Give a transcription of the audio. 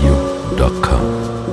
radio.com.